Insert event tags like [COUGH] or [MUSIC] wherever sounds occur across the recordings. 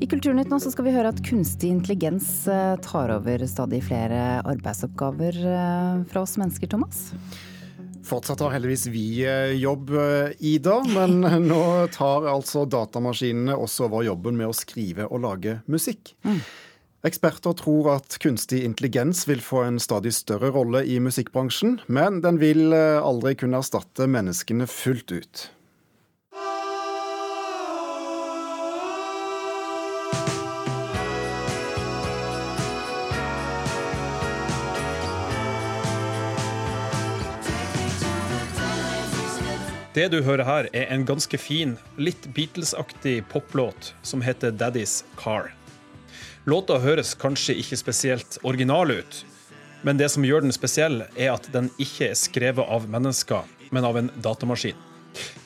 I Kulturnytt nå så skal vi høre at kunstig intelligens eh, tar over stadig flere arbeidsoppgaver eh, fra oss mennesker, Thomas. Fortsatt har heldigvis vi eh, jobb, Ida, men [LAUGHS] nå tar altså datamaskinene også over jobben med å skrive og lage musikk. Mm. Eksperter tror at kunstig intelligens vil få en stadig større rolle i musikkbransjen, men den vil aldri kunne erstatte menneskene fullt ut. Det du hører her, er en ganske fin, litt Beatles-aktig poplåt som heter 'Daddy's Car'. Låta høres kanskje ikke spesielt original ut, men det som gjør den spesiell, er at den ikke er skrevet av mennesker, men av en datamaskin.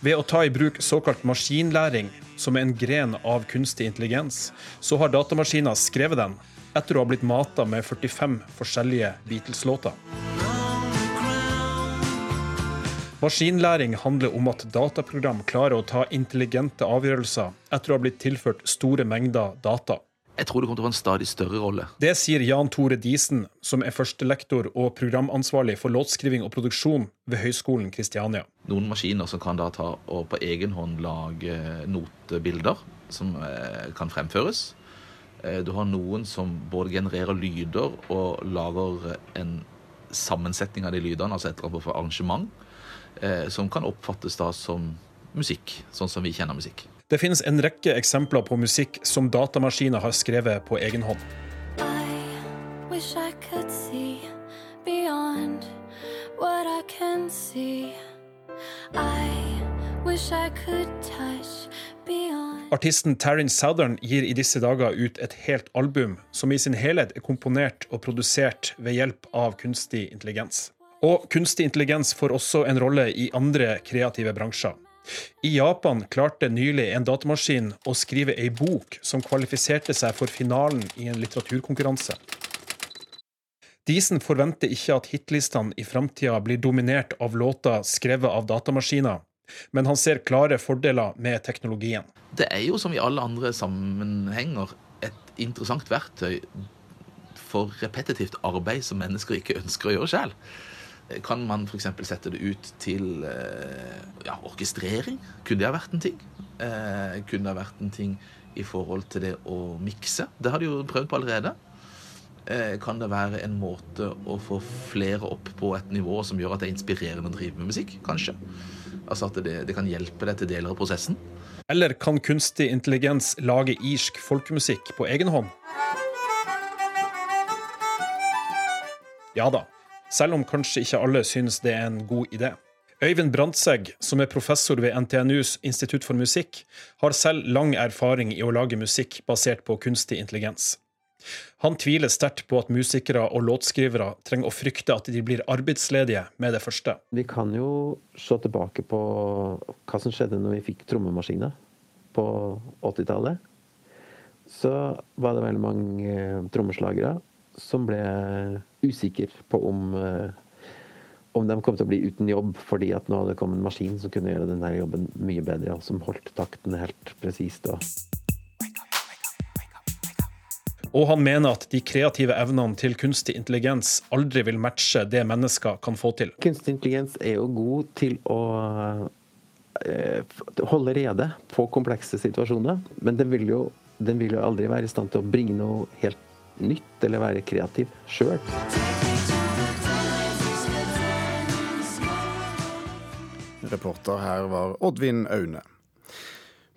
Ved å ta i bruk såkalt maskinlæring, som er en gren av kunstig intelligens, så har datamaskiner skrevet den etter å ha blitt mata med 45 forskjellige Beatles-låter. Maskinlæring handler om at dataprogram klarer å ta intelligente avgjørelser etter å ha blitt tilført store mengder data. Jeg tror det kommer til å få en stadig større rolle. Det sier Jan Tore Diesen, som er førstelektor og programansvarlig for låtskriving og produksjon ved Høgskolen Kristiania. Noen maskiner som kan da ta og på egen hånd lage notebilder som eh, kan fremføres. Eh, du har noen som både genererer lyder og lager en sammensetning av de lydene, altså et eller annet arrangement. Eh, som kan oppfattes da som musikk, sånn som vi kjenner musikk. Det finnes en rekke eksempler på musikk som datamaskiner har skrevet på egen hånd. Artisten Taryn Southern gir i disse dager ut et helt album som i sin helhet er komponert og produsert ved hjelp av kunstig intelligens. Og kunstig intelligens får også en rolle i andre kreative bransjer. I Japan klarte nylig en datamaskin å skrive ei bok som kvalifiserte seg for finalen i en litteraturkonkurranse. Disen forventer ikke at hitlistene i framtida blir dominert av låter skrevet av datamaskiner, men han ser klare fordeler med teknologien. Det er jo som i alle andre sammenhenger et interessant verktøy for repetitivt arbeid som mennesker ikke ønsker å gjøre sjøl. Kan man f.eks. sette det ut til eh, ja, orkestrering? Kunne det ha vært en ting? Eh, kunne det ha vært en ting i forhold til det å mikse? Det har de jo prøvd på allerede. Eh, kan det være en måte å få flere opp på et nivå som gjør at det er inspirerende å drive med musikk? Kanskje. Altså at det, det kan hjelpe deg til deler av prosessen. Eller kan kunstig intelligens lage irsk folkemusikk på egen hånd? Ja da, selv om kanskje ikke alle synes det er en god idé. Øyvind Brandtzæg, som er professor ved NTNUs institutt for musikk, har selv lang erfaring i å lage musikk basert på kunstig intelligens. Han tviler sterkt på at musikere og låtskrivere trenger å frykte at de blir arbeidsledige med det første. Vi kan jo se tilbake på hva som skjedde når vi fikk trommemaskiner på 80-tallet. Så var det veldig mange trommeslagere som ble usikker på om, eh, om de kom til å bli uten jobb fordi at nå hadde kommet en maskin som kunne gjøre denne jobben mye bedre, og som holdt takten helt presist. Og han mener at de kreative evnene til kunstig intelligens aldri vil matche det mennesker kan få til. Kunstig intelligens er jo god til å eh, holde rede på komplekse situasjoner, men den vil, jo, den vil jo aldri være i stand til å bringe noe helt nytt eller være kreativ sjøl. Reporter her var Oddvin Aune.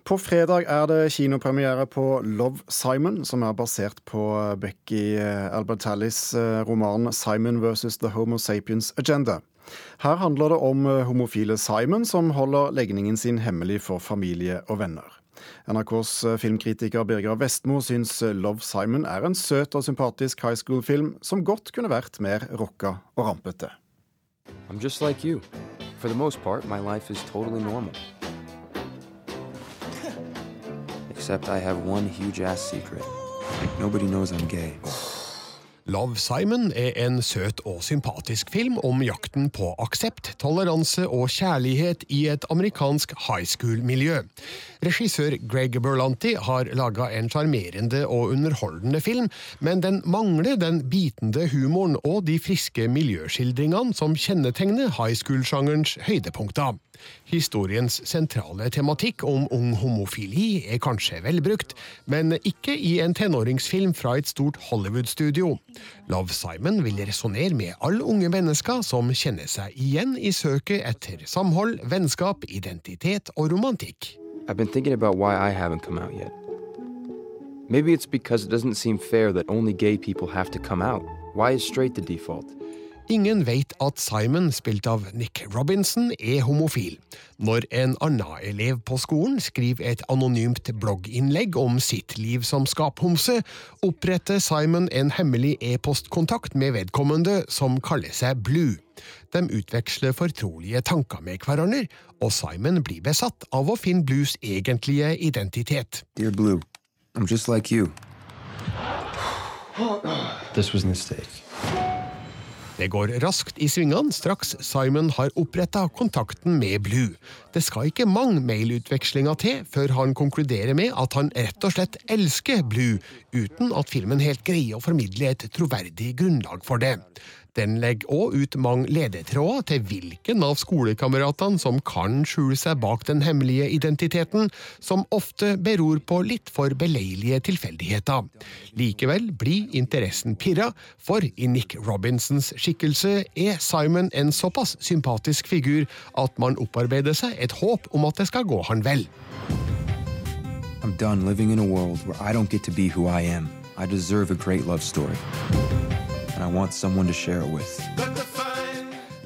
På fredag er det kinopremiere på Love Simon, som er basert på Becky Albertallis eh, roman 'Simon versus the Homo sapiens Agenda'. Her handler det om homofile Simon som holder legningen sin hemmelig for familie og venner. NRKs eh, filmkritiker Birger Vestmo syns Love Simon er en søt og sympatisk high school-film som godt kunne vært mer rocka og rampete. I'm just like you. For the most part, my life is totally normal. Except I have one huge ass secret. Nobody knows I'm gay. Love Simon er en søt og sympatisk film om jakten på aksept, toleranse og kjærlighet i et amerikansk high school-miljø. Regissør Greg Berlanti har laga en sjarmerende og underholdende film, men den mangler den bitende humoren og de friske miljøskildringene som kjennetegner high school-sjangerens høydepunkter. Historiens sentrale tematikk om ung homofili er kanskje velbrukt, men ikke i en tenåringsfilm fra et stort Hollywood-studio. Love Simon vil resonnere med alle unge mennesker som kjenner seg igjen i søket etter samhold, vennskap, identitet og romantikk. I've been thinking about why I haven't come out yet. Maybe it's because it doesn't seem fair that only gay people have to come out. Why is straight the default? Ingen vet at Simon, spilt av Nick Robinson, er homofil. Når en annen elev på skolen skriver et anonymt blogginnlegg om sitt liv som skaphomse, oppretter Simon en hemmelig e-postkontakt med vedkommende som kaller seg Blue. De utveksler fortrolige tanker med hverandre, og Simon blir besatt av å finne Blues egentlige identitet. Dear Blue, I'm just like you. This was a mistake. Det går raskt i svingene straks Simon har oppretta kontakten med Blue. Det skal ikke mange mailutvekslinger til før han konkluderer med at han rett og slett elsker Blue, uten at filmen helt greier å formidle et troverdig grunnlag for det. Den legger også ut mange ledetråder til hvilken av skolekameratene som kan skjule seg bak den hemmelige identiteten, som ofte beror på litt for beleilige tilfeldigheter. Likevel blir interessen pirra, for i Nick Robinsons skikkelse er Simon en såpass sympatisk figur at man opparbeider seg et håp om at det skal gå han vel. I'm done living in a world where I don't get to be who I am. I deserve a great love story. And I want someone to share it with.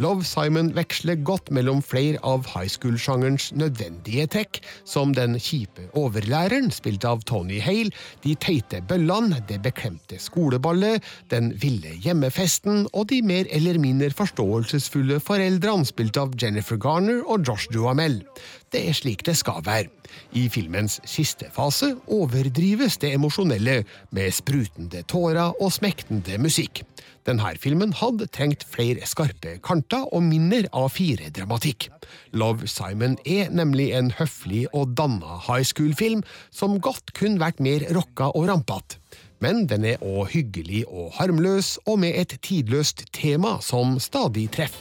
Love Simon veksler godt mellom flere av high school-sjangerens nødvendige trekk, som den kjipe overlæreren, spilt av Tony Hale, de teite bøllene, det beklemte skoleballet, den ville hjemmefesten og de mer eller mindre forståelsesfulle foreldrene, spilt av Jennifer Garner og Josh Duhamel. Det er slik det skal være. I filmens siste fase overdrives det emosjonelle, med sprutende tårer og smektende musikk. Denne filmen hadde trengt flere skarpe kanter og minner av fire-dramatikk. Love Simon er nemlig en høflig og danna high school-film som godt kunne vært mer rocka og rampete. Men den er òg hyggelig og harmløs, og med et tidløst tema som stadig treffer.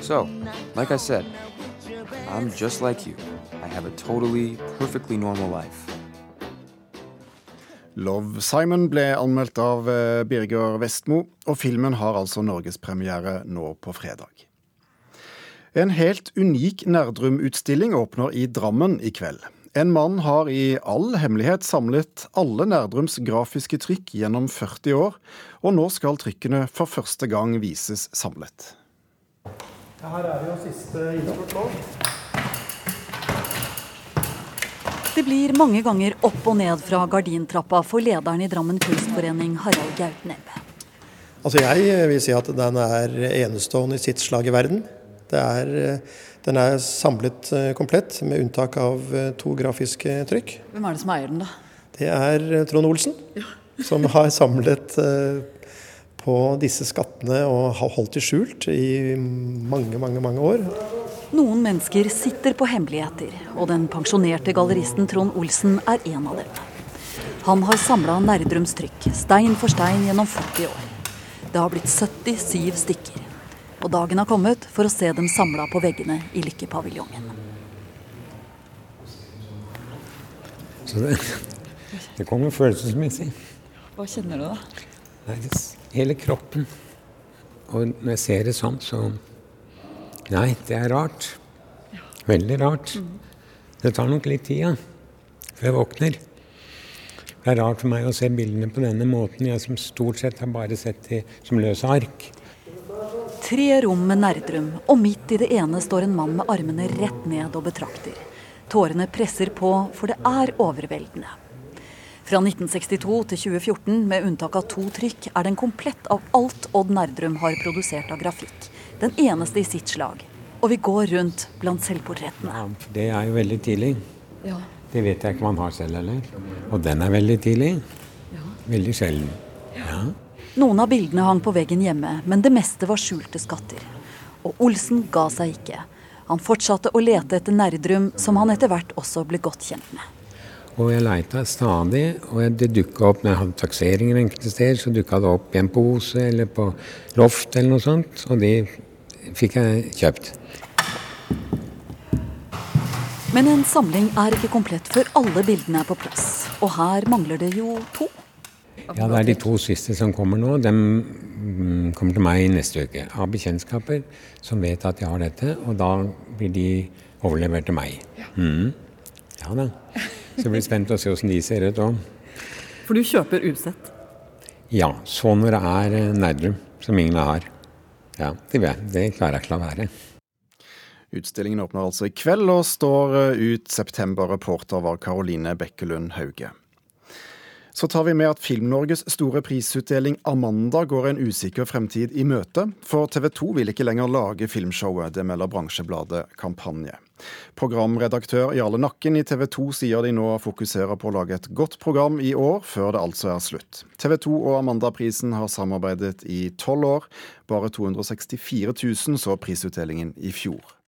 So, like I said, I'm just like you. I have a totally, perfectly normal life. Love Simon ble anmeldt av eh, Birger Vestmo, og filmen har altså norgespremiere nå på fredag. En helt unik Nerdrum-utstilling åpner i Drammen i kveld. En mann har i all hemmelighet samlet alle Nerdrums grafiske trykk gjennom 40 år, og nå skal trykkene for første gang vises samlet. Her er det jo siste inntrykk nå. Det blir mange ganger opp og ned fra gardintrappa for lederen i Drammen kunstforening, Harald Gautnebbe. Altså jeg vil si at den er enestående i sitt slag i verden. Er, den er samlet eh, komplett, med unntak av eh, to grafiske trykk. Hvem er det som eier den, da? Det er eh, Trond Olsen, ja. [LAUGHS] som har samlet på disse skattene og har holdt de skjult i mange, mange, mange år. Noen mennesker sitter på hemmeligheter, og den pensjonerte galleristen Trond Olsen er en av dem. Han har samla Nerdrums trykk, stein for stein, gjennom 40 år. Det har blitt 77 stykker. Og dagen har kommet for å se dem samla på veggene i Lykkepaviljongen. Så det, det kommer følelsesmessig. Hva kjenner du, da? Nei, hele kroppen. Og når jeg ser det sånn, så Nei, det er rart. Veldig rart. Det tar nok litt tid, ja, før jeg våkner. Det er rart for meg å se bildene på denne måten, jeg som stort sett har bare sett de som løse ark. Tre rom med Nerdrum, og midt i det ene står en mann med armene rett ned og betrakter. Tårene presser på, for det er overveldende. Fra 1962 til 2014, med unntak av to trykk, er den komplett av alt Odd Nerdrum har produsert av grafikk. Den eneste i sitt slag. Og vi går rundt blant selvportrettene. Ja, det er jo veldig tidlig. Ja. Det vet jeg ikke om han har selv heller. Og den er veldig tidlig. Ja. Veldig sjelden. Ja. Noen av bildene hang på veggen hjemme, men det meste var skjulte skatter. Og Olsen ga seg ikke. Han fortsatte å lete etter Nerdrum, som han etter hvert også ble godt kjent med. Og jeg leita stadig, og det dukka opp når jeg hadde takseringer enkelte steder, så dukka det opp i en pose eller på loft eller noe sånt, og de fikk jeg kjøpt. Men en samling er ikke komplett før alle bildene er på plass. Og her mangler det jo to. Ja, det er de to siste som kommer nå. De mm, kommer til meg neste uke. Av bekjentskaper som vet at jeg har dette, og da blir de overlevert til meg. Mm. Ja da. Så jeg blir spent å se åssen de ser ut òg. For du kjøper usett? Ja. Så når det er eh, Nerdrum, som ingen har. Ja, det, det klarer jeg ikke å la være. Utstillingen åpner altså i kveld og står ut september. Reporter var Karoline Bekkelund Hauge. Så tar vi med at Film-Norges store prisutdeling Amanda går en usikker fremtid i møte. For TV 2 vil ikke lenger lage filmshowet, det melder bransjebladet Kampanje. Programredaktør Jarle Nakken i TV 2 sier de nå fokuserer på å lage et godt program i år, før det altså er slutt. TV 2 og Amandaprisen har samarbeidet i tolv år. Bare 264 000 så prisutdelingen i fjor.